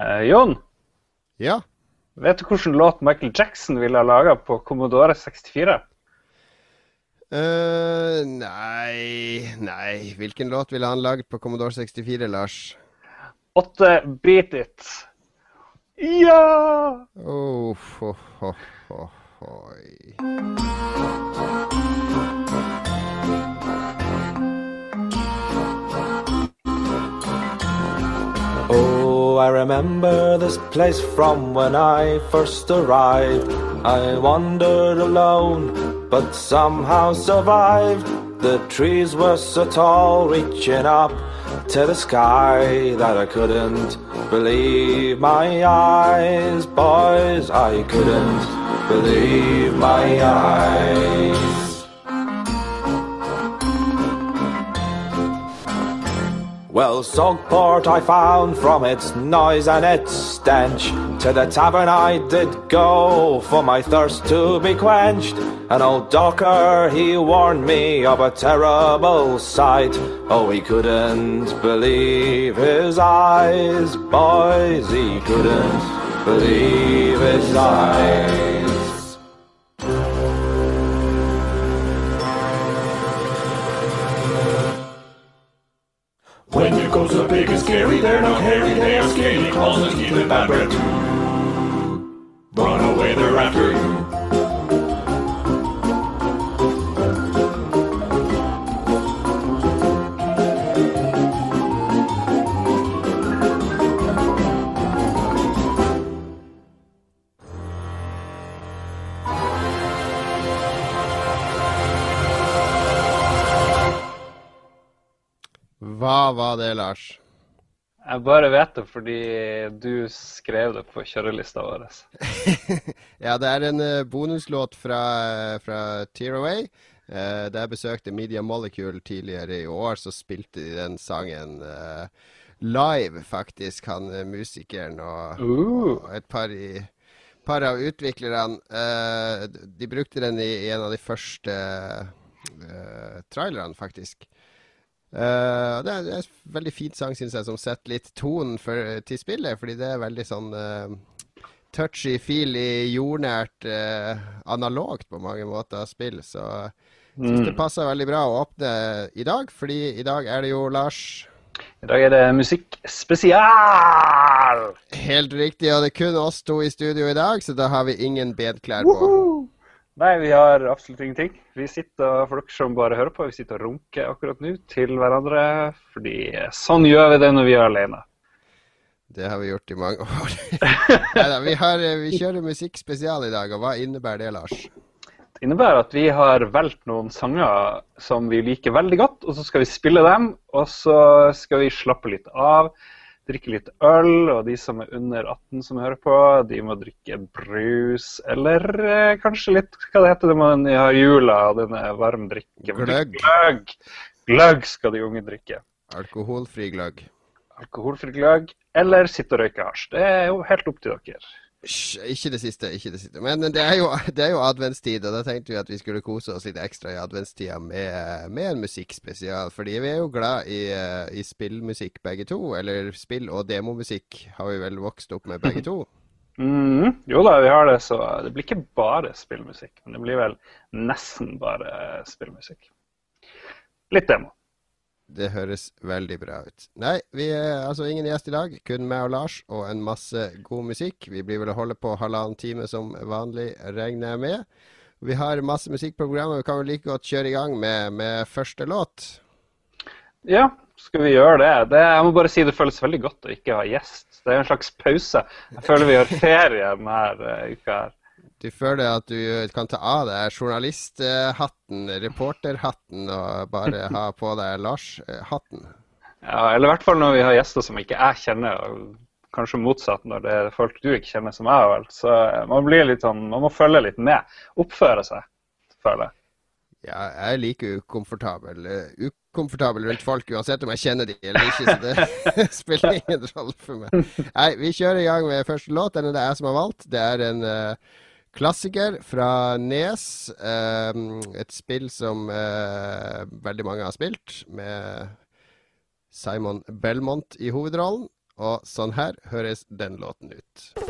Eh, Jon, Ja. vet du hvilken låt Michael Jackson ville ha laga på Commodore 64? Uh, nei Nei. Hvilken låt ville han laget på Commodore 64, Lars? 8 Beat It. Ja! Oh, ho, ho, ho, I remember this place from when I first arrived. I wandered alone, but somehow survived. The trees were so tall, reaching up to the sky, that I couldn't believe my eyes. Boys, I couldn't believe my eyes. Well, Sogport I found from its noise and its stench. To the tavern I did go for my thirst to be quenched. An old docker, he warned me of a terrible sight. Oh, he couldn't believe his eyes, boys, he couldn't believe his eyes. When it goes up big and scary, they're not hairy, they are scaly claws and give it bad breath. Run away, they're after Hva var det, Lars? Jeg bare vet det fordi du skrev det på kjørelista vår. ja, det er en eh, bonuslåt fra, fra Tearaway. Eh, da jeg besøkte Media Molecule tidligere i år, så spilte de den sangen eh, live, faktisk, han eh, musikeren og, og et par, i, par av utviklerne. Eh, de brukte den i, i en av de første trailerne, faktisk. Uh, det, er, en veldig fin sang, syns jeg, som setter litt tonen til spillet. Fordi det er veldig sånn uh, touchy-feely, jordnært, uh, analogt på mange måter spill. Så jeg syns det passer veldig bra å åpne i dag, fordi i dag er det jo Lars I dag er det musikk spesial! Helt riktig, og det er kun oss to i studio i dag, så da har vi ingen bedklær på. Nei, vi har absolutt ingenting. Vi sitter, for dere som bare hører på, vi sitter og runker akkurat nå til hverandre. Fordi sånn gjør vi det når vi er alene. Det har vi gjort i mange år. Neida, vi, har, vi kjører musikkspesial i dag, og hva innebærer det, Lars? Det innebærer at vi har valgt noen sanger som vi liker veldig godt, og så skal vi spille dem. Og så skal vi slappe litt av, drikke litt øl, og de som er under 18 som hører på, de må drikke brus, eller eh, kanskje litt hva det heter det man har jula og den er varm drikke. Gløgg. Gløgg. Gløgg skal de unge drikke. Alkoholfri gløgg. Alkoholfri gløgg, eller sitte og røyke hasj. Det er jo helt opp til dere. Ikke det siste, ikke det siste. Men det er, jo, det er jo adventstid, og da tenkte vi at vi skulle kose oss litt ekstra i adventstida med, med en musikkspesial. Fordi vi er jo glad i, i spillmusikk begge to. Eller spill- og demomusikk har vi vel vokst opp med begge to. Mm, Jo da, vi har det, så det blir ikke bare spillmusikk. Men det blir vel nesten bare spillmusikk. Litt demo. Det høres veldig bra ut. Nei, vi er altså ingen gjest i dag. Kun meg og Lars, og en masse god musikk. Vi blir vel å holde på halvannen time som vanlig, regner jeg med. Vi har masse musikk på. Vi kan vel like godt kjøre i gang med, med første låt. Ja, skal vi gjøre det? det? Jeg må bare si det føles veldig godt å ikke ha gjest. Det er en slags pause. Jeg føler vi har ferie denne uka her. Du føler at du kan ta av deg journalisthatten, reporterhatten, og bare ha på deg Lars-hatten? Ja, eller i hvert fall når vi har gjester som ikke jeg kjenner, og kanskje motsatt når det er folk du ikke kjenner som jeg. Vel. Så man blir litt sånn, man må følge litt med. Oppføre seg, føler jeg. Ja, jeg er like ukomfortabel. Uh, ukomfortabel rundt folk uansett om jeg kjenner de eller ikke, så det spiller ingen rolle for meg. Nei, vi kjører i gang med første låt. Den er det jeg som har valgt. Det er en uh, klassiker fra Nes. Um, et spill som uh, veldig mange har spilt, med Simon Belmont i hovedrollen. Og sånn her høres den låten ut.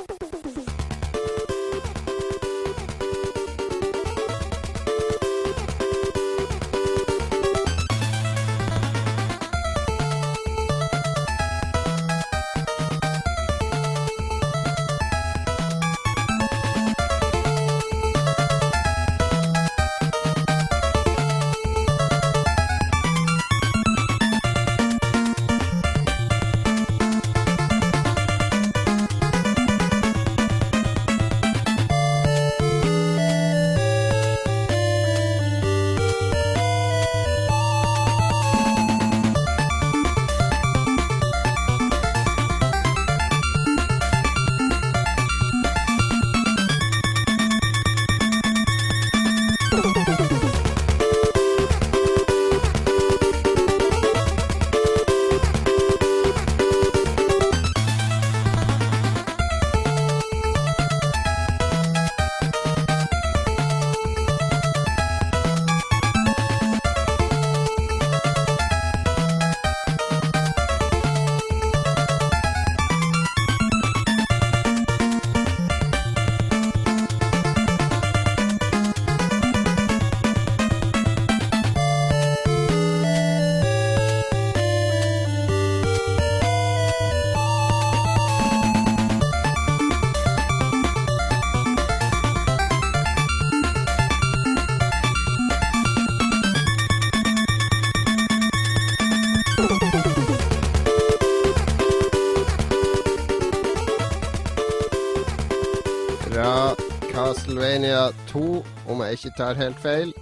Jeg ikke tar helt feil.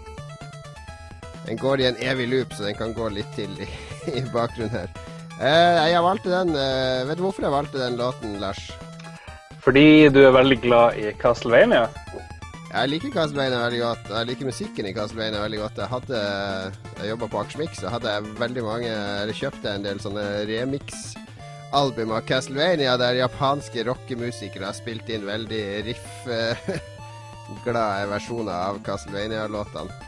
Den går i en evig loop, så den kan gå litt til i, i bakgrunnen her. Eh, jeg valgte den eh, Vet du hvorfor jeg valgte den låten, Lars? Fordi du er veldig glad i Castlevania. Jeg liker Castlevania veldig godt. Jeg liker musikken i Castlevania veldig godt. Jeg hadde Jeg jobba på Akersmik, så hadde jeg veldig mange Eller kjøpte en del sånne remix-album av Castlevania der japanske rockemusikere har spilt inn veldig riff-glade versjoner av Castlevania-låtene.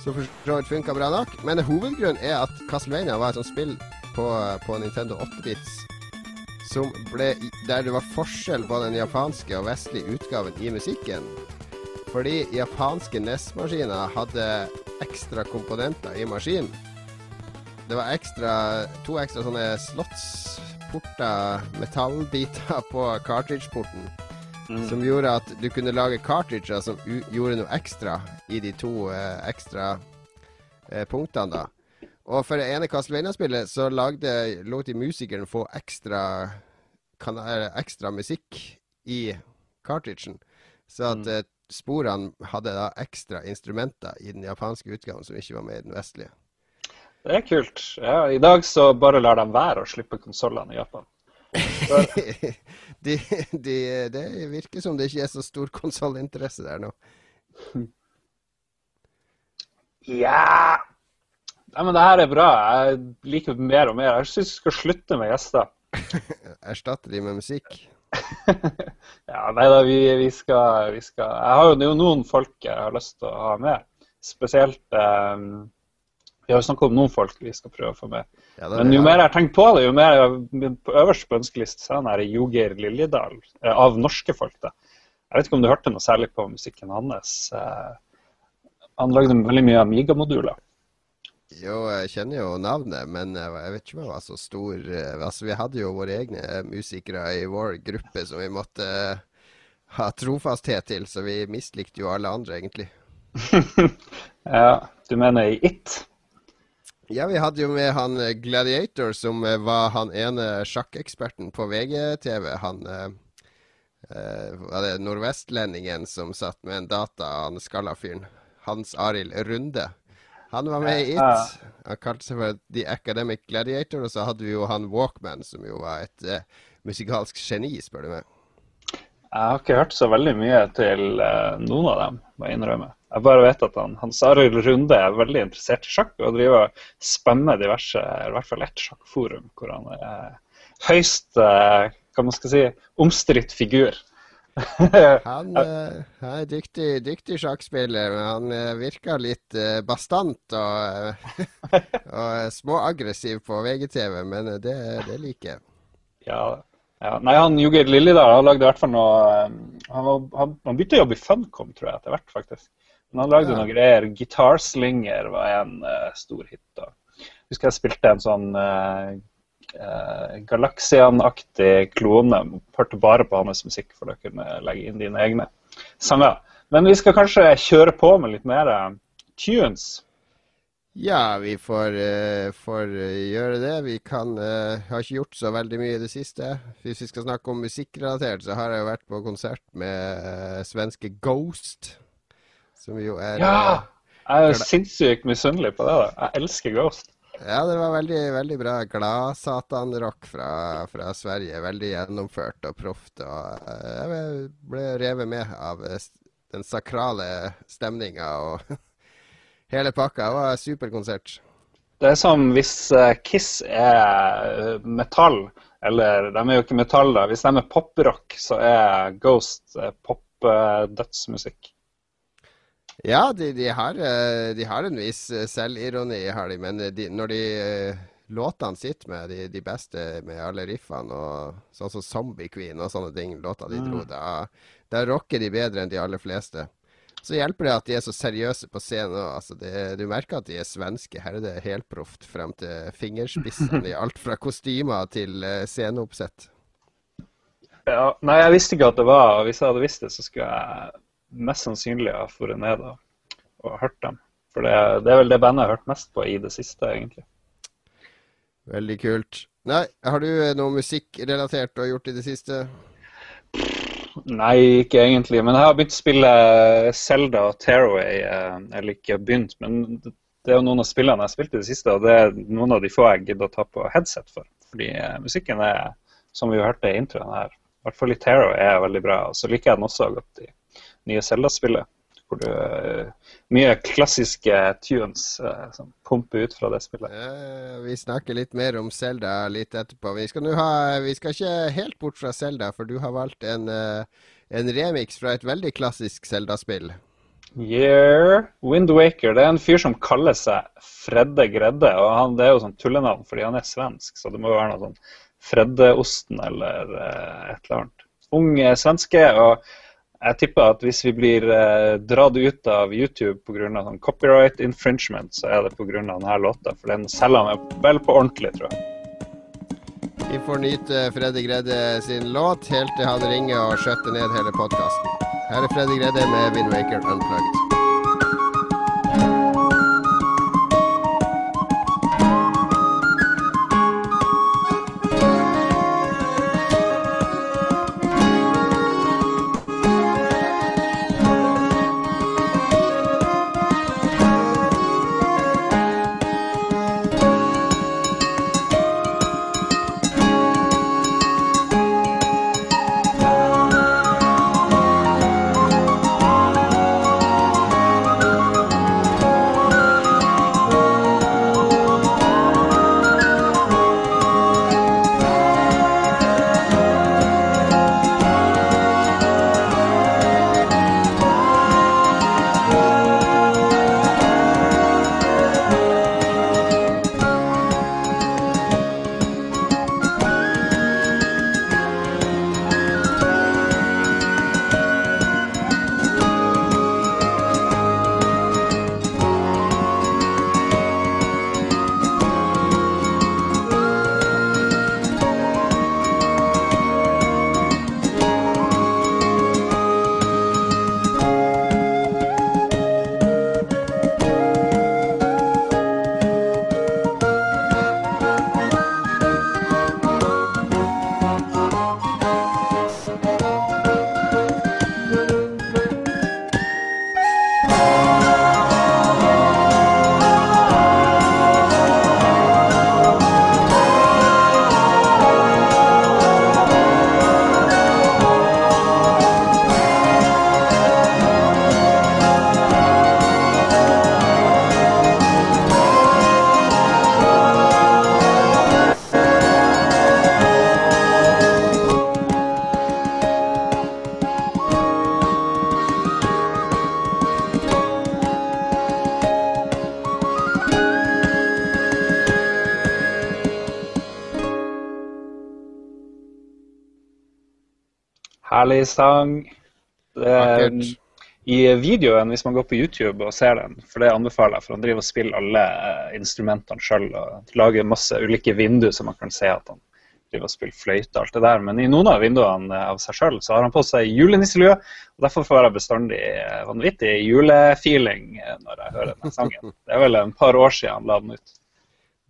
Som for så vidt funka bra nok. Men hovedgrunnen er at Castlevania var et sånt spill på, på Nintendo 8-bits som ble Der det var forskjell på den japanske og vestlige utgaven i musikken. Fordi japanske NES-maskiner hadde ekstra komponenter i maskinen. Det var ekstra, to ekstra sånne slottsporter, metallbiter på cartridge-porten. Som gjorde at du kunne lage cartridger som gjorde noe ekstra i de to eh, ekstra eh, punktene, da. Og for det ene Castlevania-spillet så lagde, lot de musikeren få ekstra, kan, eh, ekstra musikk i cartridgen. Så at mm. sporene hadde da ekstra instrumenter i den japanske utgaven som ikke var med i den vestlige. Det er kult. Ja, I dag så bare lar de være å slippe konsollene i Japan. de, de, det virker som det ikke er så stor konsollinteresse der nå. Ja Nei, men det her er bra. Jeg liker det mer og mer. Jeg syns vi skal slutte med gjester. Erstatte de med musikk. ja, nei da, vi, vi, skal, vi skal Jeg har jo det er jo noen folk jeg har lyst til å ha med. Spesielt um, Vi har jo snakka om noen folk vi skal prøve å få med. Ja, det, Men jo mer jeg har tenkt på det, jo mer jeg, på øverst på ønskelisten er det Jogeir Liljedal, eh, av norske folk. da. Jeg vet ikke om du hørte noe særlig på musikken hans. eh, Han lagde veldig mye Amiga-moduler. Jo, jeg kjenner jo navnet, men jeg jeg vet ikke om jeg var så stor. eh, Altså, vi hadde jo våre egne musikere i vår gruppe som vi måtte eh, ha trofasthet til, så vi mislikte jo alle andre, egentlig. Ja, du mener i It? Ja, vi hadde jo med han eh, Gladiator, som eh, var han ene sjakkeksperten på VGTV. Han eh, eh, var det nordvestlendingen som satt med en data, han skalla fyren. Hans Arild Runde. Han var med i It. Han kalte seg for The Academic Gladiator, og så hadde vi jo han Walkman, som jo var et eh, musikalsk geni, spør du meg. Jeg har ikke hørt så veldig mye til noen av dem, må jeg innrømme. Jeg bare vet at han, Hans Arild Runde er veldig interessert i sjakk og driver og spammer diverse, i hvert fall ett sjakkforum, hvor han er høyst kan hva man skal si, omstridt figur. Han, eh, han er dyktig, dyktig sjakkspiller, men han eh, virker litt eh, bastant og, eh, og småaggressiv på VGTV, men eh, det, det liker jeg. Ja, ja. Nei, han Juggeir der, han lagde i hvert fall noe eh, Han, var, han, han begynte å jobbe i Funcom, tror jeg, etter hvert, faktisk. Men han lagde Ja. noen greier. Gitarslinger var en uh, stor hit. da. Husker jeg spilte en sånn uh, Galaxian-aktig klone. Hørte bare på hans musikk for å kunne legge inn dine egne sanger. Men vi skal kanskje kjøre på med litt mer tunes. Ja, vi får, uh, får gjøre det. Vi kan uh, har ikke gjort så veldig mye i det siste. Hvis vi skal snakke om musikkrelatert, så har jeg jo vært på konsert med uh, svenske Ghost. Som jo er Ja! eh, Jeg er sinnssykt misunnelig på det. da. Jeg elsker Ghost. Ja, det var veldig, veldig bra. Glad-satan-rock fra, fra Sverige. Veldig gjennomført og proft. Og eh, jeg ble revet med av eh, den sakrale stemninga og hele pakka. Det var superkonsert. Det er som hvis Kiss er metall, eller de er jo ikke metall, da. Hvis de er poprock, så er Ghost pop-dødsmusikk. Ja, de, de, har, eh, de har en viss eh, selvironi, har de, men de, når de eh, låtene sitter med de, de beste med alle riffene, og sånn som Zombie Queen og sånne ting, låter de dro, da, da rocker de bedre enn de aller fleste. Så hjelper det at de er så seriøse på scenen òg. Altså du merker at de er svenske. Her er det helproft frem til fingerspissene i alt fra kostymer til sceneoppsett. Ja, nei, jeg visste ikke at det var Hvis jeg hadde visst det, så skulle jeg mest sannsynlig har dratt ned og, og hørt dem. For det, det er vel det bandet jeg har hørt mest på i det siste, egentlig. Veldig kult. Nei, har du eh, noe musikkrelatert du har gjort i det siste? Nei, ikke egentlig. Men jeg har begynt å spille Zelda og Tearaway. eh, Eller ikke begynt, men det er jo noen av spillene jeg har spilt i det siste, og det er noen av de få jeg gidder å ta på headset for. Fordi eh, musikken er, som vi hørte i introen her, i hvert fall i Tearaway er veldig bra. Og så liker jeg den også godt i nye Zelda-spillet. Hvor du uh, Mye klassiske tunes uh, som pumper ut fra det spillet. Uh, vi snakker litt mer om Zelda litt etterpå. Vi skal, ha, vi skal ikke helt bort fra Zelda, for du har valgt en, eh, en remix fra et veldig klassisk Zelda-spill. Yeah. Wind Waker det er en fyr som kaller seg Fredde Gredde. og han, Det er jo sånn tullenavn fordi han er svensk, så det må jo være noe sånn Freddeosten eller et eller annet. Ung svenske. og jeg tipper at hvis vi blir eh, dratt ut av YouTube pga. Sånn copyright infringement, så er det pga. denne låta. For den selger han vel på ordentlig, tror jeg. Vi får nyte Freddy Gredde sin låt helt til han ringer og skjøtter ned hele podkasten. Her er Freddy Gredde med Windwaker Unplugged. Herlig sang. Um, I videoen, hvis man går på YouTube og ser den, for det anbefaler jeg, for han driver og spiller alle eh, instrumentene sjøl og lager masse ulike vinduer så man kan se at han driver og spiller fløyte og alt det der. Men i noen av vinduene eh, av seg sjøl så har han på seg julenisselue, og derfor får jeg bestandig vanvittig julefeeling når jeg hører den sangen. Det er vel en par år siden han la den ut.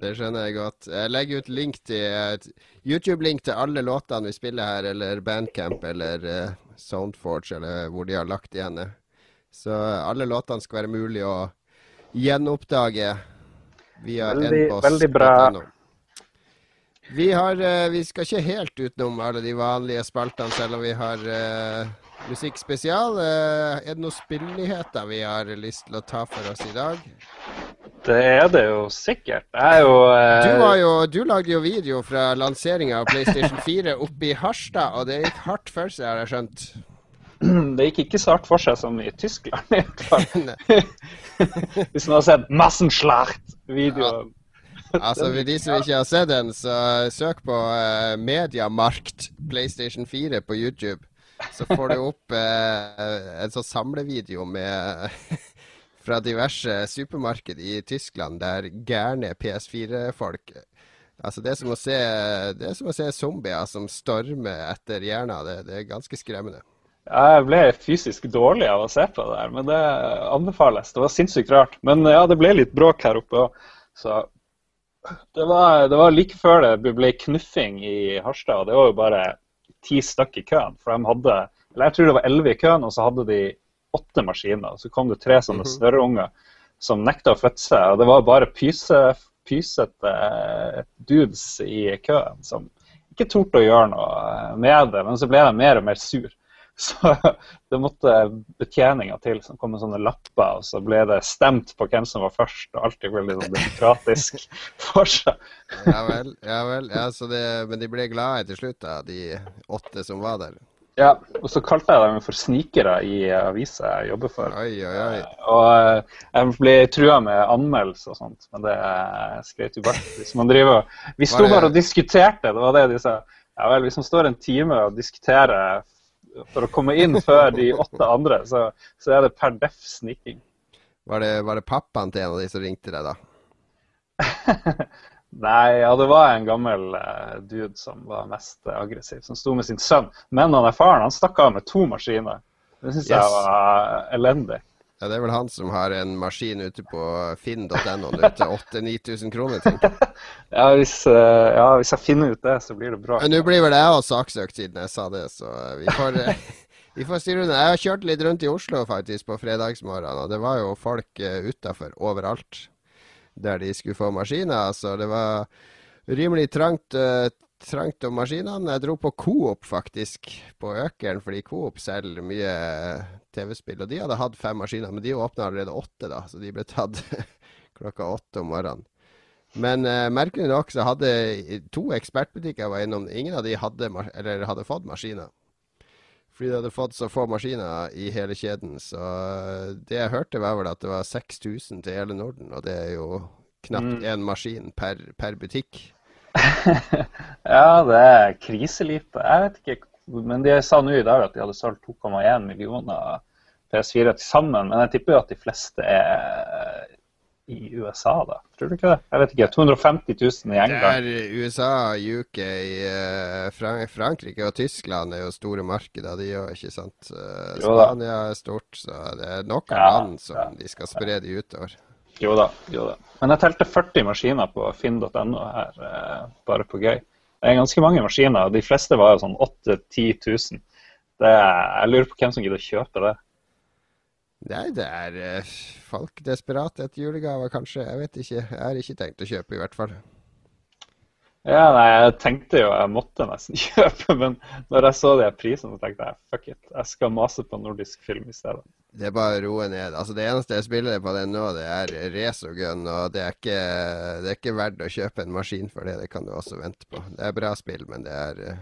Det skjønner jeg godt. Jeg legger ut link til et YouTube-link til alle låtene vi spiller her, eller Bandcamp eller uh, Soundforge, eller hvor de har lagt igjen. eh. Så alle låtene skal være mulig å gjenoppdage via nboss.no. veldig bra. Vi, har, uh, vi skal ikke helt utenom alle de vanlige spaltene, selv om vi har eh, musikkspesial. Eh, er det noen spillnyheter vi har lyst til å ta for oss i dag? Det er det jo sikkert. Jeg er jo eh, Du, jo, du lagde jo video fra lanseringa av PlayStation 4 oppe i Harstad, og det gikk hardt for seg, har jeg skjønt. Det gikk ikke så hardt for seg som i Tyskland. i hvert fall. Hvis man har sett Massenschlacht-videoen. Altså, For de som ikke har sett den, så søk på uh, Mediamarkt PlayStation 4 på YouTube. Så får du opp eh, en sånn samlevideo med fra diverse supermarked i Tyskland der gærne PS4-folk Altså, det er som å se, det er som å se zombier som stormer etter hjerna. Det, det er ganske skremmende. Jeg ble fysisk dårlig av å se på det der, men det anbefales. Det var sinnssykt rart. Men ja, det ble litt bråk her oppe òg. Så det var, det var like før det ble knuffing i Harstad. og Det var jo bare ti stykk i køen. For de hadde eller jeg tror det var elleve i køen, og så hadde de åtte maskiner. Så kom det tre sånne Mhm. snørrunger som nekta å flytte seg. Og det var bare pyse, pysete eh, dudes i køen som ikke torde å gjøre noe med det. Men så ble de mer og mer sur. Så det måtte betjeninga til som kom med sånne lapper, og så ble det stemt på hvem som var først. og Alt gikk veldig sånn demokratisk for seg. Ja vel. ja vel, ja, så det, Men de ble glade til slutt, da, de åtte som var der. Ja, og så kalte jeg dem for snikere i avisa jeg jobber for. Oi, oi, oi. Og eh, jeg ble trua med anmeldelse og sånt, men det skreit jo bort. Hvis man driver Vi sto bare og diskuterte, det var det de sa. Ja vel, hvis man står en time og diskuterer for å komme inn før de åtte andre, så, så er det per deff sniking. Var det, var det pappaen til en av de som ringte deg, da? Nei, ja, det var en gammel uh, dude som var mest uh, aggressiv, som sto med sin sønn. Men han er faren, han stakk av med to maskiner. Det syns Yes. jeg var elendig. Ja, Det er vel han som har en maskin ute på finn.no nå til 8000-9000 kroner. tenker jeg. Ja hvis, eh, ja, hvis jeg finner ut det, så blir det bra. Men nå blir vel jeg også saksøkt siden jeg sa det, så eh, vi får, eh, vi får styre unna. Jeg har kjørt litt rundt i Oslo faktisk på fredagsmorgenen, og det var jo folk utafor overalt der de skulle få maskiner. Så det var rimelig trangt, trangt om maskinene. Jeg dro på Coop faktisk, på Økeren, fordi Coop selger mye eh, TV-spill. Og de hadde hatt fem maskiner, men de åpna allerede åtte, da, så de ble tatt klokka åtte om morgenen. Men eh, merkelig nok så hadde to ekspertbutikker jeg var innom, ingen av de hadde, eller hadde fått maskiner. Fordi de hadde fått så få maskiner i hele kjeden. Så eh, det jeg hørte var vel at det var 6000 til hele Norden, og det er jo knapt én maskin per, per butikk. Ja, det er kriselite. Jeg vet ikke. Men de sa nå i dag at de hadde solgt 2,1 millioner PS4 til sammen. Men jeg tipper jo at de fleste er i USA, da. Tror du ikke det? Jeg vet ikke. 250 000 i Det er USA, UK, eh, Frankrike og Tyskland er jo store markeder, de òg, ikke sant? Eh. Spania er stort, så det er nok land som de skal spre de utover. Jo da, jo da. Men jeg telte 40 maskiner på finn.no her, eh, bare på gøy. Det er ganske mange maskiner. og De fleste var jo sånn 8000-10 000. Det, jeg lurer på hvem som gidder å kjøpe det. Nei, det er eh, folk desperate etter julegaver, kanskje. Jeg vet ikke. Jeg har ikke tenkt å kjøpe, i hvert fall. Ja, nei, jeg tenkte jo jeg måtte nesten kjøpe, men når jeg så de prisene, så tenkte jeg fuck it, jeg skal mase på nordisk film i stedet. Det er bare å roe ned. Altså, det eneste jeg spiller på den nå, det er Resogun, og det er, ikke, det er ikke verdt å kjøpe en maskin for det. Det kan du også vente på. Det er bra spill, men det er jeg,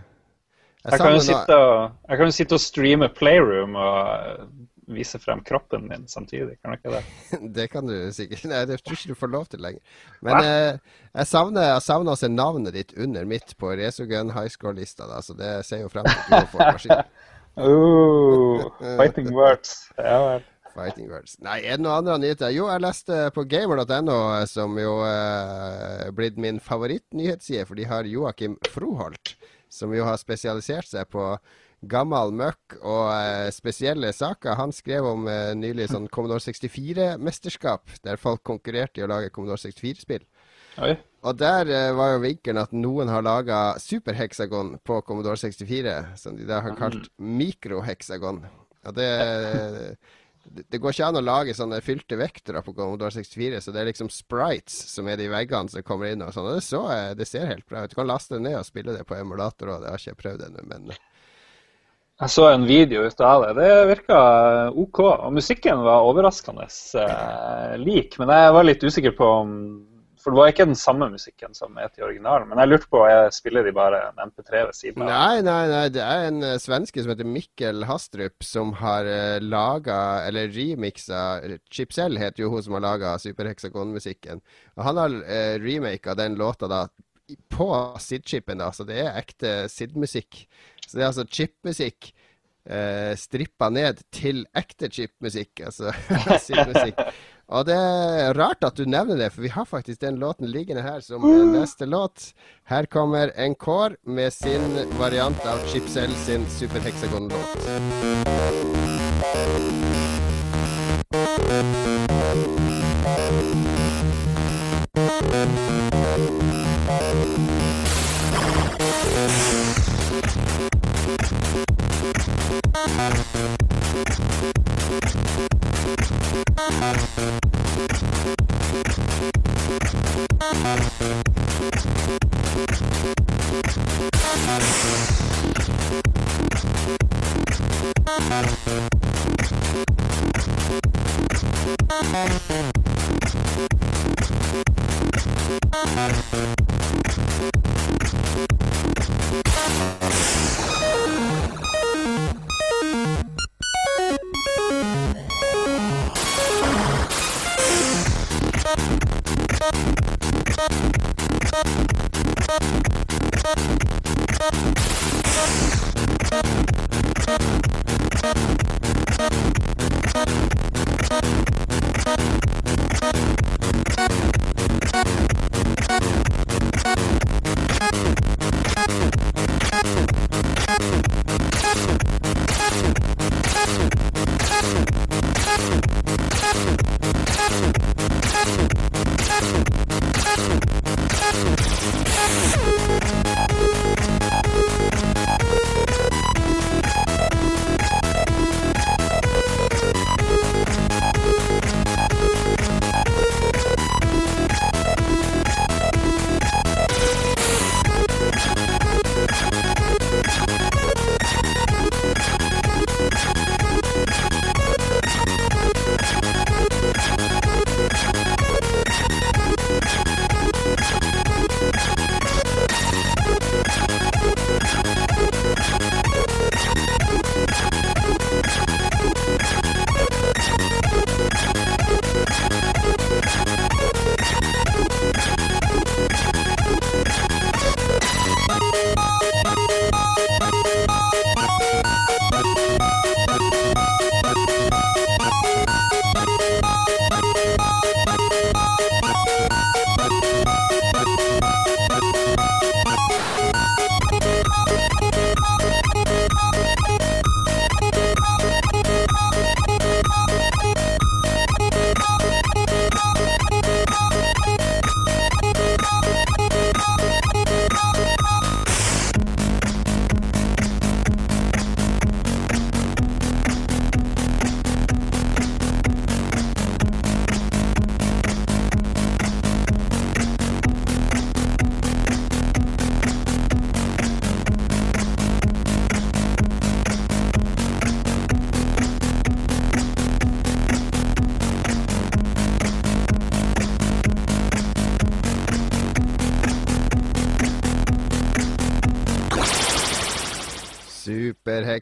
Jeg kan jo sitte jeg kan jo sitte og streame Playroom og eh, vise frem kroppen min samtidig, kan du ikke det? Det kan du sikkert Nei, det tror ikke du får lov til lenger. Men eh, jeg savner jeg savner også navnet ditt under mitt på Resogun High Score-lista, så det ser jo frem til at du får maskin. Oh, fighting words. Ja vel. Fighting words. Nei, er det noen andre nyheter? Jo, jeg leste på gamer.no, som jo er eh, blitt min favorittnyhetsside, for de har Joakim Froholt, som jo har spesialisert seg på gammel møkk og eh, spesielle saker. Han skrev om eh, nylig sånn Commodore 64-mesterskap, der folk konkurrerte i å lage Commodore 64-spill. Og der uh, var jo vinkelen at noen har laga superheksagon på Commodore 64, som de da har kalt mikroheksagon. Og det, det, det går ikke an å lage sånne fylte vektorer på Commodore 64, så det er liksom sprites som er de veggene som kommer inn og sånn. Og det, så, det ser helt bra ut. Du kan laste det ned og spille det på emulator òg, det har ikke jeg prøvd ennå, men Jeg så en video ut av det. Det virka OK. Og musikken var overraskende eh, lik. Men jeg var litt usikker på om For det var ikke den samme musikken som het i originalen. Men jeg lurte på jeg spiller de bare en MP3 ved siden av. Nei, nei, nei. Det er en eh, svenske som heter Mikkel Hastrup, som har uh, laga, eller remixa Chipsell heter jo hun som har laga Superhexagon-musikken. Og han har uh, remaka den låta da på SID-chipen, da. Så det er ekte SID-musikk. Så det er altså chipmusikk uh, strippa ned til ekte chip-musikk, altså SID-musikk. Og det er rart at du nevner det, for vi har faktisk den låten liggende her som eh, neste låt. Her kommer Encore med sin variant av Chipsell sin Superhexagon-låt.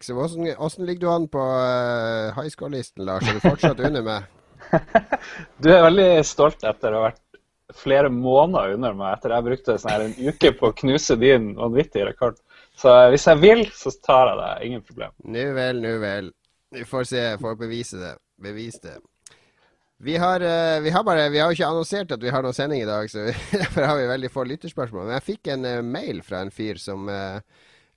Superhekse. Hvordan, hvordan ligger du an på uh, high score-listen, Lars? Er du fortsatt under meg? Du er veldig stolt etter å ha vært flere måneder under meg etter jeg brukte sånn her en uke på å knuse din vanvittige rekord. Så hvis jeg vil, så tar jeg det. Ingen problem. Nu vel, nu vel. Vi får se. Får bevise det. Bevis det. Vi har, eh, vi har bare Vi har jo ikke annonsert at vi har noen sending i dag, så derfor har vi veldig få lytterspørsmål. Men jeg fikk en eh, mail fra en fyr som eh,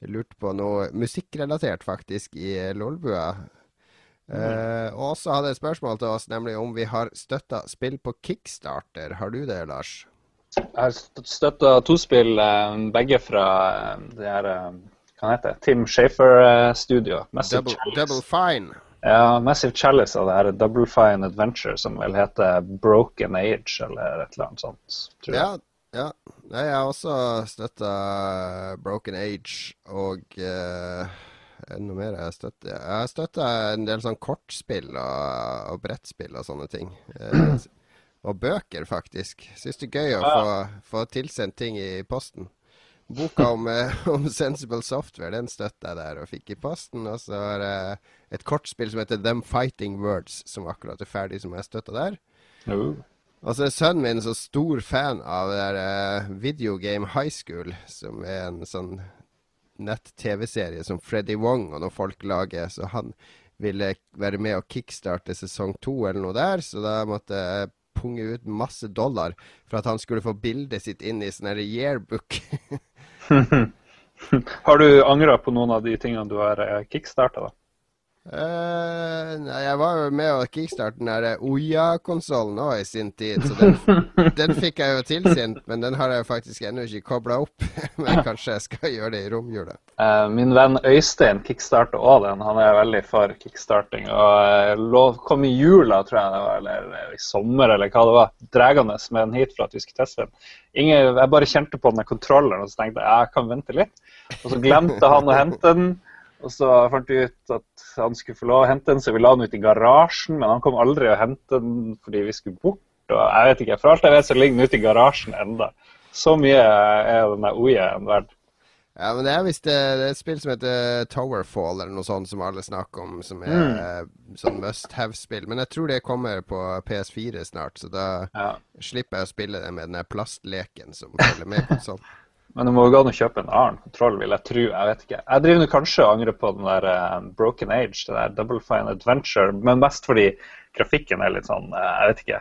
lurte på noe musikkrelatert, faktisk, i Lolbua. Lolbua. Eh, og også hadde et spørsmål til oss, nemlig om vi har støtta spill på Kickstarter. Har du det, Lars? Jeg har støtta to spill, eh, begge fra eh, det her eh, Hva heter det? Tim Shafer-studio. Massive Double, Chalice. double fine. Ja, Massive Chalice av det her Double Fine Adventure, som vel heter Broken Age, eller et eller annet sånt. Tror jeg. Ja, ja. Nei, jeg har også støtta Broken Age og uh, noe mer jeg støtter. Jeg har støtta en del sånn kortspill og, og brettspill og sånne ting. Eh, og bøker, faktisk. Syns det er gøy å få, få tilsendt ting i posten. Boka om, eh, om Sensible Software den støtta jeg der og fikk i posten. Og så har jeg et kortspill som heter Them Fighting Words, som akkurat er ferdig, som jeg støtta der. Jo. Og så er sønnen min så stor fan av det der uh, Video Game High School, som er en sånn nett-TV-serie som Freddy Wong og noen folk lager. Så han ville være med og kickstarte sesong to eller noe der, så da måtte jeg punge ut masse dollar for at han skulle få bildet sitt inn i sånn yearbook. Har du angra på noen av de tingene du har eh, kickstarta, da? Eh, nei, jeg var jo med å kickstarte den der Oya-konsollen òg i sin tid, så den, den fikk jeg jo tilsendt, men den har jeg faktisk ennå ikke kobla opp. men kanskje jeg skal gjøre det i romjula. Eh, min venn Øystein kickstarter òg den. Han er veldig for kickstarting. Og eh, lov, kom i jula, tror jeg det var, eller i sommer, eller hva det var, dregende med den hit for at vi skulle teste den. Ingen, jeg bare kjente på den kontrolleren og så tenkte jeg jeg kan vente litt. Og så glemte han å hente den. Og så fant vi ut at han skulle få lov å hente den, så vi la den ut i garasjen. Men han kom aldri å hente den fordi vi skulle bort. Og jeg vet ikke, For alt jeg vet, så ligger den ute i garasjen enda. Så mye er den OJ-en verdt. Ja, men det er visst eh, det er et spill som heter Towerfall, eller noe sånt som alle snakker om, som er mm. sånn must have-spill. Men jeg tror det kommer på PS4 snart, så da Ja. slipper jeg å spille det med den plastleken som følger med konsollen. Men det må jo gå an å kjøpe en annen kontroll, vil jeg tro. Jeg vet ikke. Jeg driver kanskje og angrer på den der eh, Broken Age, det der Double Fine Adventure, men mest fordi grafikken er litt sånn eh, Jeg vet ikke.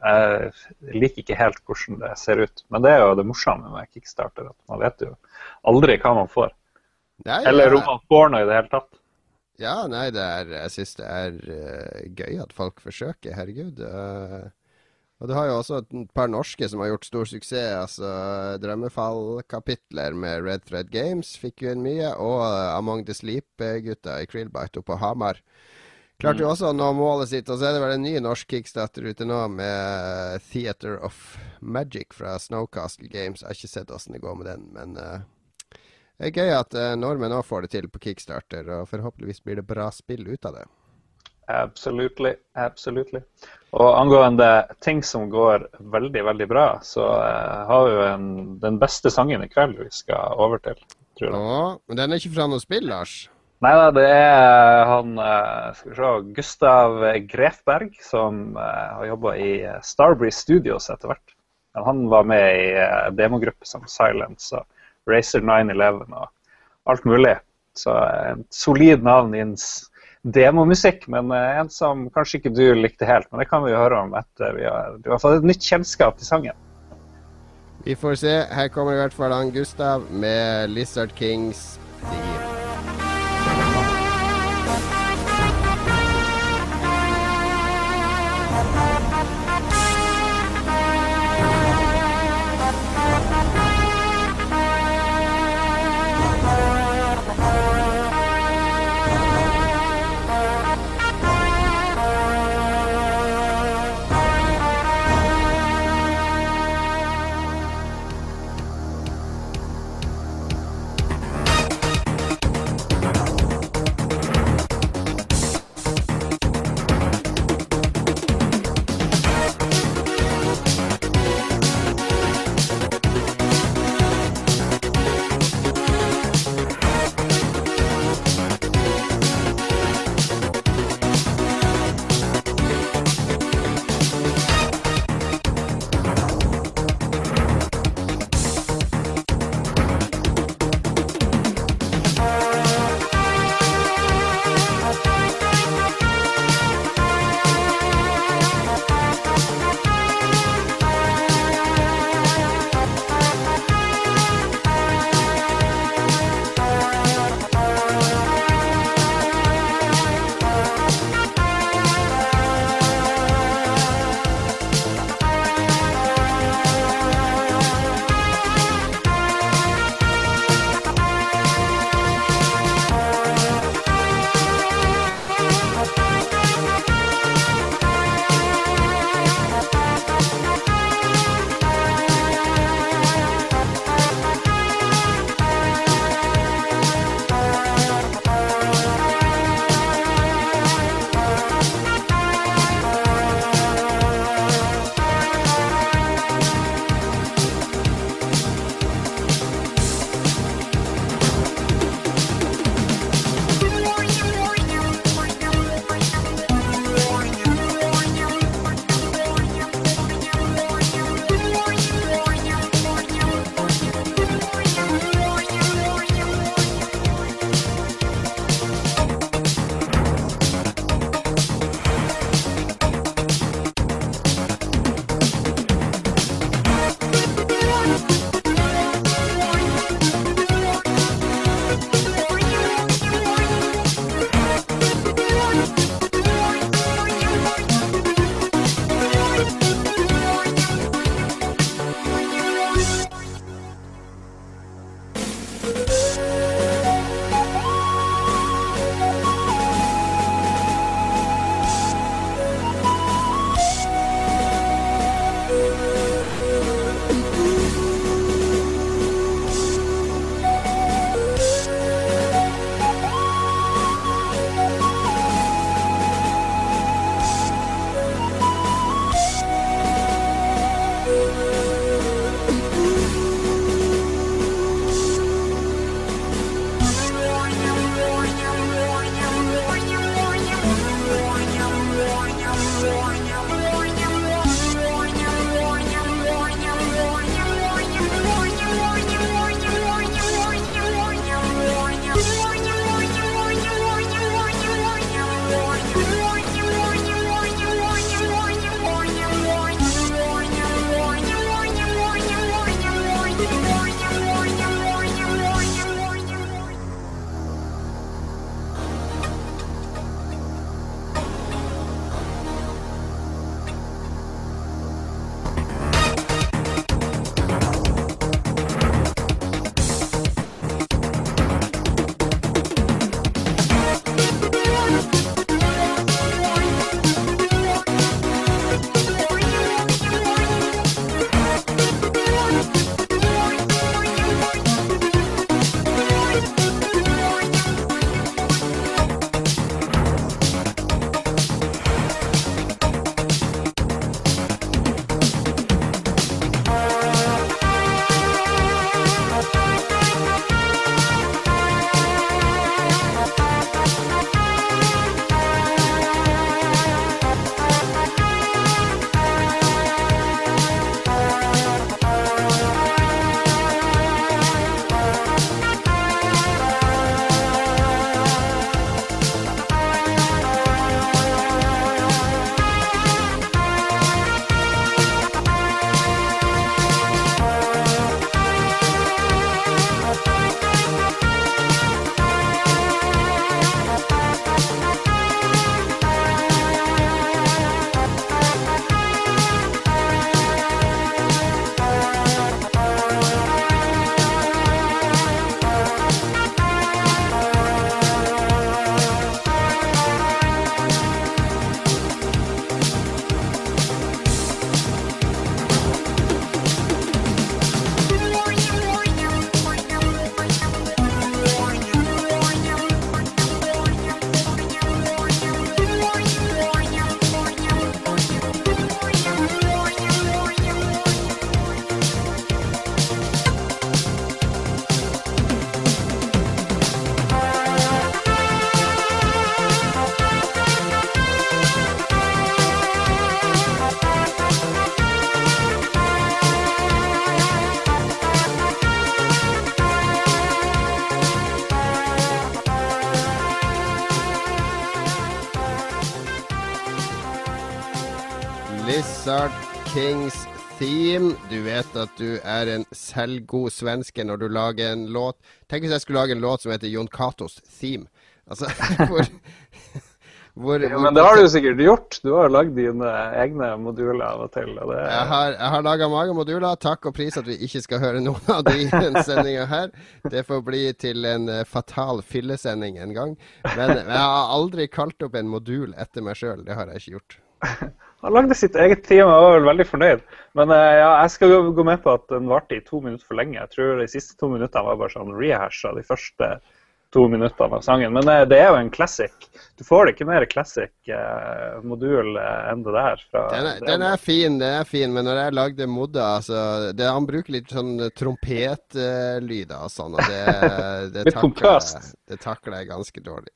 Jeg liker ikke helt hvordan det ser ut. Men det er jo det morsomme med kickstarter, at man vet jo aldri hva man får. Nei, Eller om man får noe i det hele tatt. ja, nei, det er, jeg syns det er uh, gøy at folk forsøker, herregud. Eh, og du har jo også et par norske som har gjort stor suksess. altså Drømmefall-kapitler med Red Thread Games fikk jo inn mye. Og eh, Among the Sleep-gutta i Krillbite oppe på Hamar. Klarte jo også å nå målet sitt. Og så er det vel en ny norsk kickstarter ute nå med Theater of Magic fra Snowcastle Games. Jeg har ikke sett åssen det går med den, men uh, det er gøy at uh, nordmenn òg får det til på kickstarter. Og forhåpentligvis blir det bra spill ut av det. Absolutely. Absolutely. Og angående ting som går veldig, veldig bra, så uh, har vi jo en, den beste sangen i kveld vi skal over til, tror jeg. Åh, men den er ikke fra noe spill, Lars? Nei da, det er han eh, skal vi se, Gustav Grefberg, som uh, har jobba i Starbreeze Studios etter hvert. Men han var med i uh, demogruppe som Silence og Racer 911 og alt mulig. Så en solid navn innen s- demomusikk, men eh, en som kanskje ikke du likte helt. Men det kan vi jo høre om etter vi har, du har fått et nytt kjennskap til sangen. Vi får se. Her kommer i hvert fall han Gustav med Lizard Kings Theme. At du er en selvgod svenske når du lager en låt. Tenk hvis jeg skulle lage en låt som heter Jon Catos Theme. Altså, hvor, hvor, Ja, men det har du sikkert gjort. Du har lagd dine egne moduler av og til. Og det, Jeg har, jeg har laga mange moduler. Takk og pris at vi ikke skal høre noen av de i denne sendinga her. Det får bli til en eh, fatal fillesending en gang. Men jeg har aldri kalt opp en modul etter meg sjøl. Det har jeg ikke gjort. Han lagde sitt eget team og var vel veldig fornøyd. Men eh, ja, jeg skal gå- med på at den varte i to minutter for lenge. Jeg tror de siste to minuttene var bare sånn rehash av de første to minuttene av sangen. Men eh, det er jo en classic. Du får det ikke mer classic eh, modul eh, enn det der. Den er, den er fin, den er fin, men når jeg lagde modda altså, det, Han bruker litt sånn trompetlyder og sånn, og det, det, takler, det takler jeg ganske dårlig.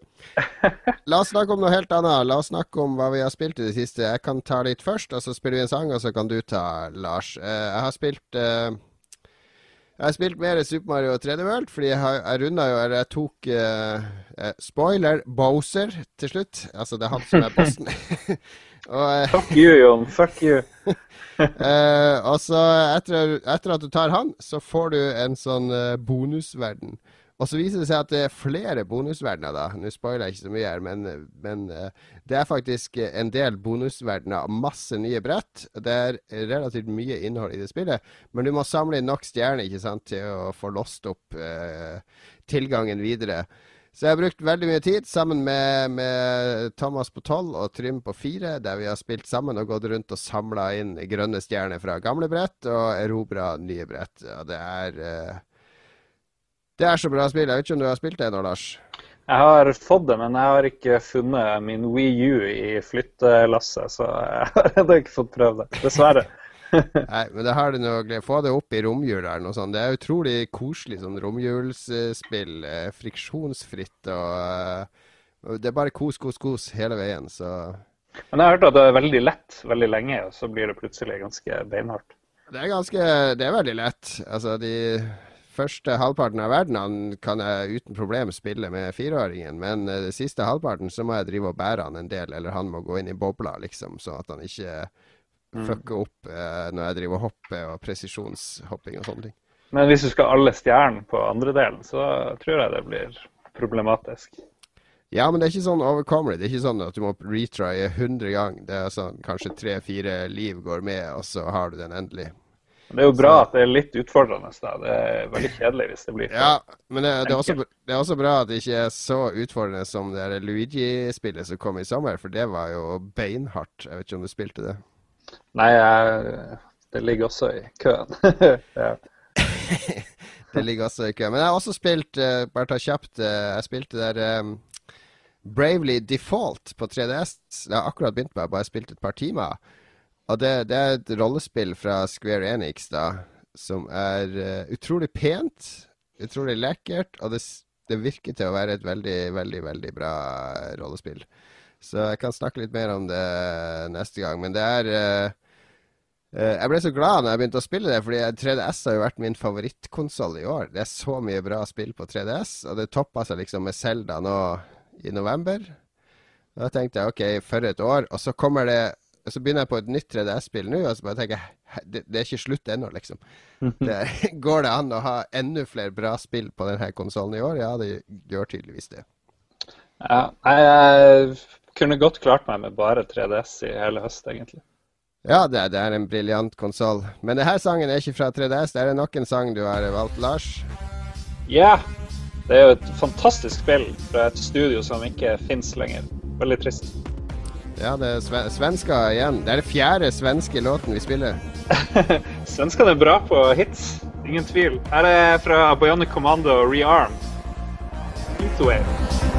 La oss snakke om noe helt annet. La oss snakke om hva vi har spilt i det siste. Jeg kan ta litt først, og så spiller vi en sang, og så kan du ta, Lars. Eh, jeg har spilt eh, jeg har spilt mer Super Mario 3D World, fordi jeg, har- jeg runda jo Eller jeg tok eh, eh, Spoiler Bowser til slutt. Altså, det er han som er bossen. og eh, Fuck you, Jon. Fuck you. Eh, og så etter, etter at du tar han, så får du en sånn eh, bonusverden. Og så viser det seg at det er flere bonusverdener, da. Nå spoiler jeg ikke så mye her, men, men eh, det er faktisk en del bonusverdener. og Masse nye brett. Det er relativt mye innhold i det spillet. Men du må samle inn nok stjerner ikke sant, til å få låst opp eh, tilgangen videre. Så jeg har brukt veldig mye tid sammen med, med Thomas på 12 og Trym på 4, der vi har spilt sammen og gått rundt og samla inn grønne stjerner fra gamle brett og erobra nye brett. Og det er eh, Det er så bra spill. Jeg vet ikke om du har spilt det nå, Lars? Jeg har fått det, men jeg har ikke funnet min Wii U i flyttelasset, så jeg har ikke fått prøvd det. Dessverre. Nei, men det har du noe Få det opp i romjula eller noe sånt. Det er utrolig koselig sånn romjulsspill. eh, Friksjonsfritt og eh, Det er bare kos, kos, kos hele veien, så Men jeg har hørt at det er veldig lett veldig lenge, og så blir det plutselig ganske beinhardt. Det er ganske Det er veldig lett. Altså, de første halvparten av verdenene kan jeg uten problem spille med fireåringen, men uh, det siste halvparten så må jeg drive og bære han en del, eller han må gå inn i bobla, liksom, sånn at han ikke mm. fucker opp uh, når jeg driver og hopper og presisjonshopping og sånne ting. Men hvis du skal alle stjernene på andre delen, så tror jeg det blir problematisk. Ja, men det er ikke sånn overkommelig. Det er ikke sånn at du må retrye 100 ganger. Det er sånn kanskje tre-fire liv går med, og så har du den endelig. Det er jo bra så. at det er litt utfordrende. Da. Det er veldig kjedelig hvis det blir Ja, men det, det, er også, det, er også, bra at det ikke er så utfordrende som det Luigi-spillet som kom i sommer, for det var jo beinhardt. Jeg vet ikke om du spilte det? Nei, jeg, det ligger også i køen. ja. det ligger også i køen. Men jeg har også spilt, uh, bare ta kjapt, uh, jeg spilte der um, Bravely Default på 3DS. Jeg har akkurat begynt med, bare spilt et par timer. Og det, det, er et rollespill fra Square Enix da, som er uh, utrolig pent, utrolig lekkert, og det, det, virker til å være et veldig, veldig, veldig bra rollespill. Så jeg kan snakke litt mer om det neste gang. Men det er uh, uh, Jeg ble så glad når jeg begynte å spille det, fordi 3DS har jo vært min favorittkonsoll i år. Det er så mye bra spill på 3DS, og det toppa seg liksom med Selda nå i november. Da tenkte jeg OK, for et år. Og så kommer det så begynner jeg på et nytt 3DS-spill nå, og så bare tenker jeg det, det er ikke slutt ennå, liksom. Det, går det an å ha enda flere bra spill på denne konsollen i år? Ja, det gjør tydeligvis det. Ja, jeg kunne godt klart meg med bare 3DS i hele høst, egentlig. Ja, det, det er en briljant konsoll. Men denne sangen er ikke fra 3DS. Det er nok en sang du har valgt, Lars. Ja. Det er jo et fantastisk spill fra et studio som ikke fins lenger. Veldig trist. Ja, det er svenska igjen. Det er den fjerde svenske låten vi spiller. Svenskene er bra på hits, ingen tvil. Her er fra Bionic Commando Rearmed. Heatwave.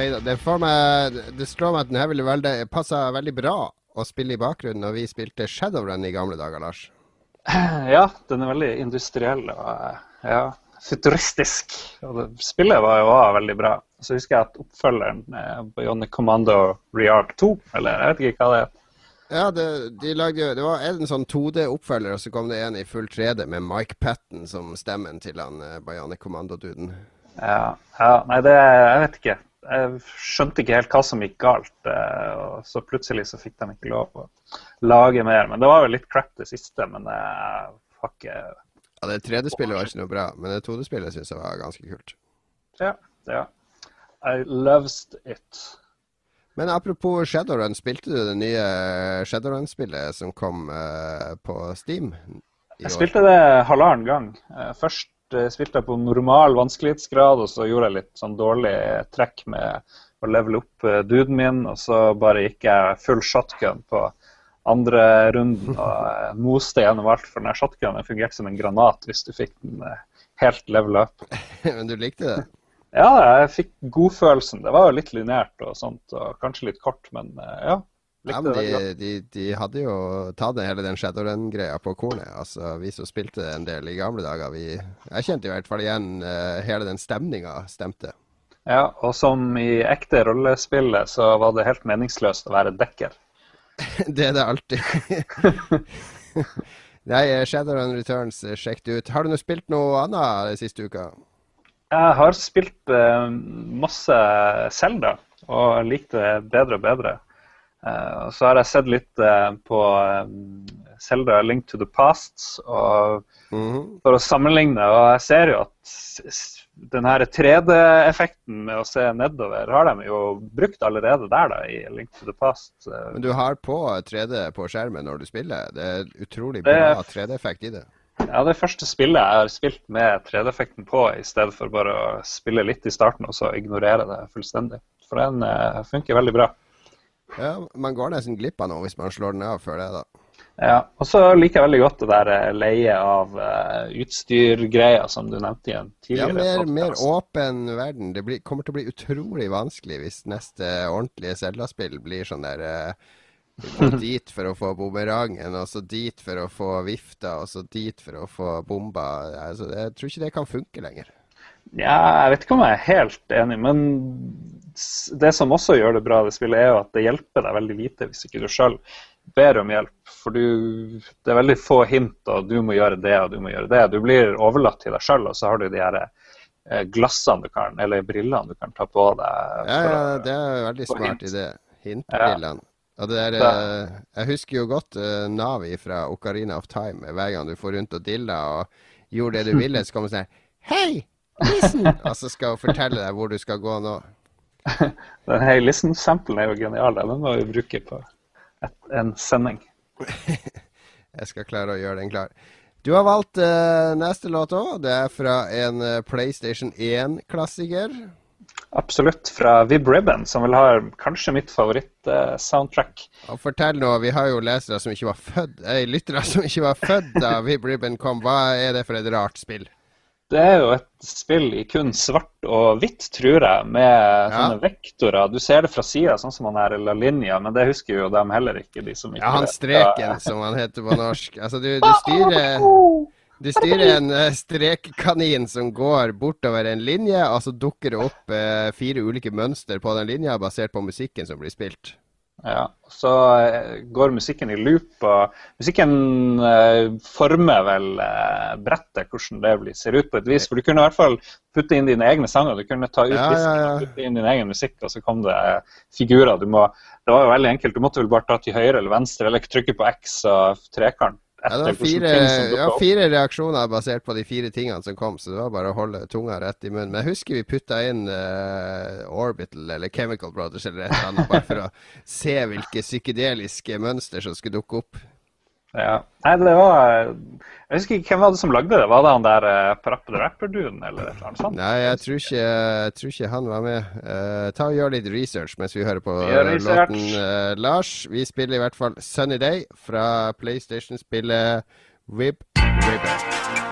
Feida. Det, meg, det slår meg at den her ville veldig, passa veldig bra å spille i bakgrunnen når vi spilte Shadowrun i gamle dager, Lars. Ja, den er veldig industriell og ja, futuristisk. Og det, spillet var jo også veldig bra. Så husker jeg at oppfølgeren på Bionic Commando Rearc 2, eller jeg vet ikke hva det er. Ja, det, de lagde det var en sånn 2D-oppfølger, og så kom det en i full 3D med Mike Patten som stemmen til han Bajane Bionic Commando-duden. Ja, ja, nei, det Jeg vet ikke. Jeg skjønte ikke helt hva som gikk galt. eh, Og så plutselig så fikk de ikke lov å lage mer. Men det var jo litt crap det siste. Men jeg har ikke Ja, det 3D-spillet var ikke noe bra, men det 2D-spillet syns jeg var ganske kult. Ja. ja. I loved it. Men apropos Shadowrun, spilte du det nye Shadowrun-spillet som kom eh, på Steam i Jeg spilte det halvannen gang. Eh, Først eh, spilte jeg på normal vanskelighetsgrad, og så gjorde jeg litt sånn dårlig trekk med å levele opp eh, duden min, og så bare gikk jeg full shotgun på andre runden og eh, moste gjennom alt, for den shotgunen fungerte som en granat hvis du fikk den eh, helt level up. men du likte det? Ja, jeg fikk godfølelsen. Det var jo litt lineært og sånt, og kanskje litt kort, men eh, ja. Ja, men de, de, de hadde jo tatt hele den Shadowrun-greia på kornet. Altså, Vi som spilte en del i gamle dager, vi Jeg kjente i hvert fall igjen uh, hele den stemninga stemte. Ja, og som i ekte rollespillet så var det helt meningsløst å være dekker. det er det alltid. Nei, eh, Shadowrun Returns, eh, sjekk det ut. Har du nå spilt noe annet den siste uka? Jeg har spilt uh, masse Zelda og likte det bedre og bedre. Eh, så har jeg sett litt eh, på eh, Zelda Link to the Past og Mhm. for å sammenligne. Og jeg ser jo at den her 3D-effekten med å se nedover har de jo brukt allerede der da, i Link to the Past. Men du har på 3D på skjermen når du spiller. Det er utrolig bra 3D-effekt i det. Ja, det første spillet jeg har spilt med 3D-effekten på, i stedet for bare å spille litt i starten og så ignorere det fullstendig. For den funker veldig bra. Ja, Man går nesten glipp av noe hvis man slår den av før det, da. Ja, og så liker jeg veldig godt det der eh, leie av uh, utstyrgreier som du nevnte i en Ja, tidligere mer, mer åpen verden. Det blir, kommer til å bli utrolig vanskelig hvis neste ordentlige Zelda-spill blir sånn der uh, Gå dit for å få bumerangen, og så dit for å få vifta, og så dit for å få bomba. Altså, jeg tror ikke det kan funke lenger. Ja, jeg vet ikke om jeg er helt enig, men det som også gjør det bra, det spillet, er jo at det hjelper deg veldig lite hvis ikke du sjøl ber om hjelp. For du, det er veldig få hint, og du må gjøre det, og du må gjøre det. Du blir overlatt til deg sjøl, og så har du de her eh, glassene du kan, eller brillene du kan ta på deg. Ja, ja, det er veldig smart hint. idé. Hintbrillene. Og det der, eh, jeg husker jo godt uh, Navi fra Ocarina of Time. Hver gang du får rundt og dilla og gjorde det du ville, så kom det sånn Hei, listen! Og så skal hun fortelle deg hvor du skal gå nå. Den her Listen-samplen er jo genial. Den må vi bruke på et, en sending. Jeg skal klare å gjøre den klar. Du har valgt uh, neste låt òg. Det er fra en uh, PlayStation 1-klassiker. Absolutt. Fra Vib Ribbon, som vel har kanskje mitt favoritt-soundtrack. Og fortell nå, vi har jo lesere som ikke var født eh, Lyttere som ikke var født da Vib Ribbon kom. Hva er det for et rart spill? Det er jo et spill i kun svart og hvitt, tror jeg, med sånne vektorer. Du ser det fra sida, sånn som han her La Linja, men det husker jo dem heller ikke, de som ikke Ja, han vet. streken, som han heter på norsk. Altså, du, du styrer Du styrer en eh, strekkanin som går bortover en linje, og så dukker det opp eh, fire ulike mønster på den linja basert på musikken som blir spilt. Ja, Så eh, går musikken i loop, og musikken eh, former vel eh, brettet, hvordan det blir, ser ut på et vis. For du kunne i hvert fall putte inn dine egne sanger. Du kunne ta ut Ja, ja, ja. og putte inn din egen musikk, og så kom det figurer. Du må, det var jo veldig enkelt. Du måtte vel bare ta til høyre eller venstre, eller trykke på X og trekant. Ja, det var fire, ja, fire reaksjoner basert på de fire tingene som kom, så det var bare å holde tunga rett i munnen. Men jeg husker vi putta inn uh, Orbital eller Chemical Brothers eller et eller annet, bare for å se hvilke psykedeliske mønster som skulle dukke opp. Ja. Nei, det var Jeg husker ikke hvem var det som lagde det. Var det han der uh, the Rapper-duden, eller annet sånt? Nei, jeg tror ikke, jeg tror ikke han var med. Uh, ta og Gjør litt research mens vi hører på eh, låten. Uh, Lars, vi spiller i hvert fall Sunny Day fra PlayStation-spillet Rib Ribbon.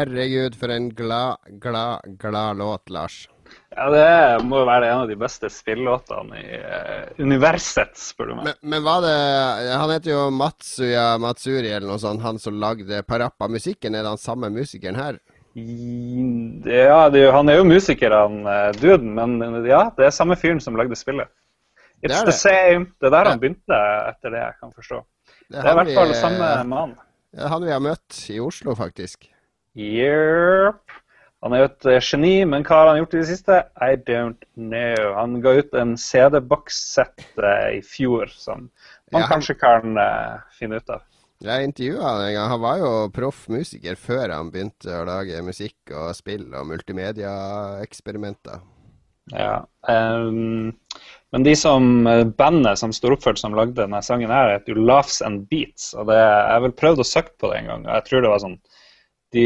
Herregud, for en glad, glad, glad låt, Lars. Ja, det må jo være en av de beste spillelåtene i uh, universet, spør du meg. Men, men var det Han heter jo Matsuya Matsuri eller noe sånt, han som lagde Parappa-musikken. Er det han samme musikeren her? Ja, det, han er jo musiker, han uh, duden, men ja, det er samme fyren som lagde spillet. It's Det er the same. Det er der Ja. han begynte, etter det jeg kan forstå. Det Det er i hvert fall samme mann. Det er han vi har møtt i Oslo, faktisk. Yep. Han er jo et eh, geni, men hva har han gjort i det siste? I don't know. Han ga ut en CD-bokssett eh, i fjor som man Ja, kanskje kan uh, finne ut av. Jeg intervjua han en gang. Han var jo proff musiker før han begynte å lage musikk og spill og multimedia-eksperimenter. Ja. Um, men de som, bandet som står oppført som lagde denne sangen, her, heter jo Laughs and Beats. og det, Jeg har vel prøvd å søke på det en gang. og Jeg tror det var sånn De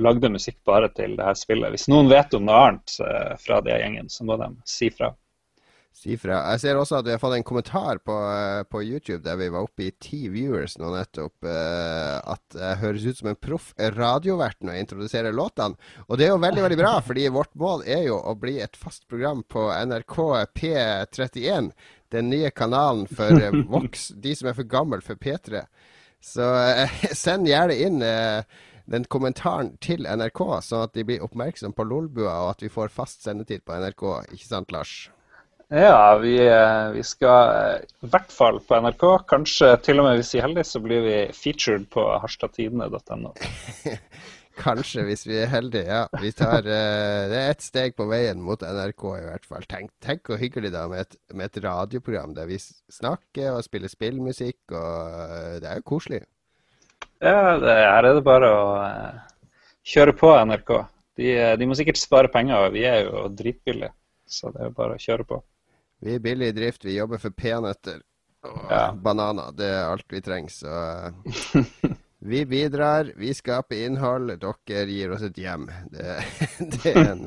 lagde musikk bare til det her spillet. Hvis noen vet om noe annet eh, fra de gjengen, så må de si fra. Si fra. Jeg ser også at vi har fått en kommentar på, eh, på YouTube der vi var oppe i ti viewers nå nettopp. eh, At jeg høres ut som en proff radiovert når jeg introduserer låtene. Og det er jo veldig veldig bra, fordi vårt mål er jo å bli et fast program på NRK P31. Den nye kanalen for eh, Vox, de som er for gammel for P3. Så eh, send gjerne inn eh, den kommentaren til NRK, sånn at de blir oppmerksom på Lolbua, og at vi får fast sendetid på NRK. Ikke sant, Lars? Ja, vi, eh, vi skal eh, i hvert fall på NRK. Kanskje til og med hvis vi er heldige, så blir vi featured på harstadtidene.no. Kanskje, hvis vi er heldige. Ja, vi tar uh, Det er ett steg på veien mot NRK, i hvert fall. Tenk, tenk hvor hyggelig da med et, med et radioprogram der vi snakker og spiller spillmusikk, og det er jo koselig. Ja, det, her er det bare å eh, kjøre på NRK. De, eh, de må sikkert spare penger, og vi er jo dritbillige. Så det er bare å kjøre på. Vi er billig i drift, vi jobber for peanøtter og Ja. bananer. Det er alt vi trenger, så Vi bidrar, vi skaper innhold, dere gir oss et hjem. Det, det er en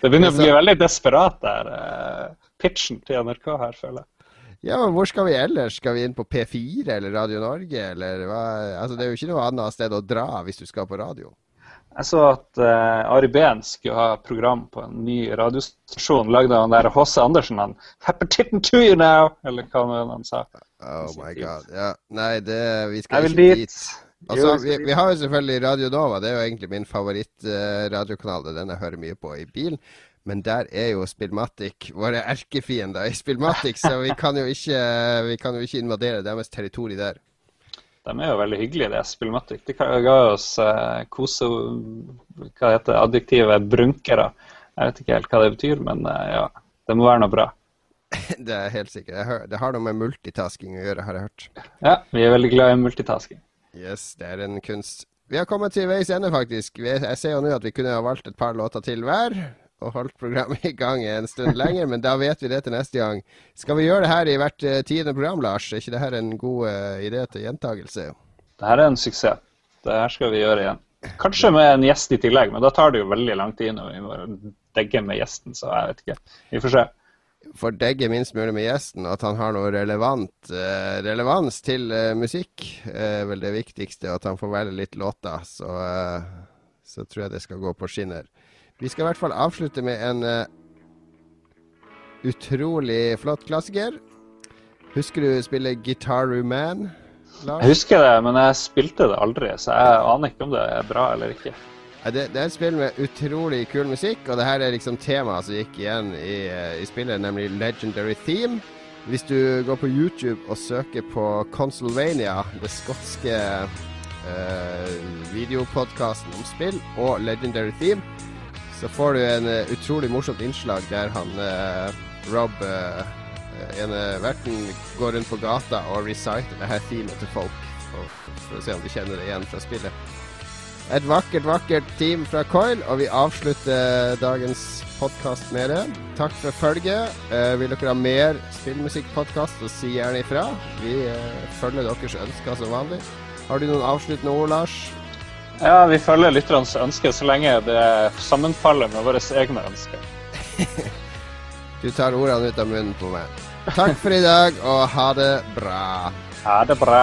Det begynner å bli veldig desperat der. eh, pitchen til NRK her, føler jeg. Ja, men hvor skal vi ellers? Skal vi inn på P4 eller Radio Norge, eller hva? Altså, det er jo ikke noe annet sted å dra hvis du skal på radio. Jeg så at uh, Ari Behn skulle ha program på en ny radiostasjon lagd av han der H.C. Andersen. Han 'Happy to you now', eller hva nå han sa. Oh my god. Ja, nei, det, vi skal ikke dit. dit. Altså, Jo, vi, vi har jo selvfølgelig Radio Nova, det er jo egentlig min favorittradiokanal. det er den jeg hører mye på i bilen. Men der er jo Spillmatic våre erkefiender i Spillmatic, så vi kan jo ikke, vi kan jo ikke invadere deres territorium der. De er jo veldig hyggelige, det Spillmatic. De ga oss eh, kose... Hva heter det, adjektivet brunkere. Jeg vet ikke helt hva det betyr, men eh, ja. Det må være noe bra. Det er helt sikkert. Det har noe med multitasking å gjøre, har jeg hørt. Ja, vi er veldig glad i multitasking. Yes, det er en kunst. Vi har kommet til veis ende, faktisk. Jeg ser jo nå at vi kunne ha valgt et par låter til hver. Og holdt programmet i gang en stund lenger, men da vet vi det til neste gang. Skal vi gjøre det her i hvert eh, tiende program, Lars? Er ikke det her en god uh, idé til gjentagelse? Dette er en suksess. Det her skal vi gjøre igjen. Kanskje med en gjest i tillegg, men da tar det jo veldig lang tid når vi må degge med gjesten, så jeg vet ikke. Vi får se. får degge minst mulig med gjesten, og at han har noe relevant eh, relevans til eh, musikk, er vel det viktigste. Og at han får velge litt låter. Så, eh, så tror jeg det skal gå på skinner. Vi skal i hvert fall avslutte med en uh, utrolig flott klassiker. Husker du spillet Guitar Man? Lars? Jeg husker det, men jeg spilte det aldri, så jeg aner ikke om det er bra eller ikke. Det, det er et spill med utrolig kul musikk, og det her er liksom temaet som gikk igjen i, eh, i spillet, nemlig Legendary Theme. Hvis du går på YouTube og søker på Consulvania, det skotske eh, videopodkasten om spill, og Legendary Theme, så får du en uh, utrolig morsomt innslag der han uh, Rob, uh, ene verten, går rundt på gata og reciter det her teamet til folk, for, for å se om de kjenner det igjen fra spillet. Et vakkert, vakkert team fra Coil, og vi avslutter dagens podkast med det. Takk for følget. Eh, vil dere ha mer spillmusikkpodkast, så si gjerne ifra. Vi eh, følger deres ønsker som vanlig. Har du noen avsluttende ord, Lars? Ja, vi følger lytternes ønsker så lenge det sammenfaller med våre egne ønsker. Du tar ordene ut av munnen på meg. Takk for i dag, og ha det bra. Ha det bra.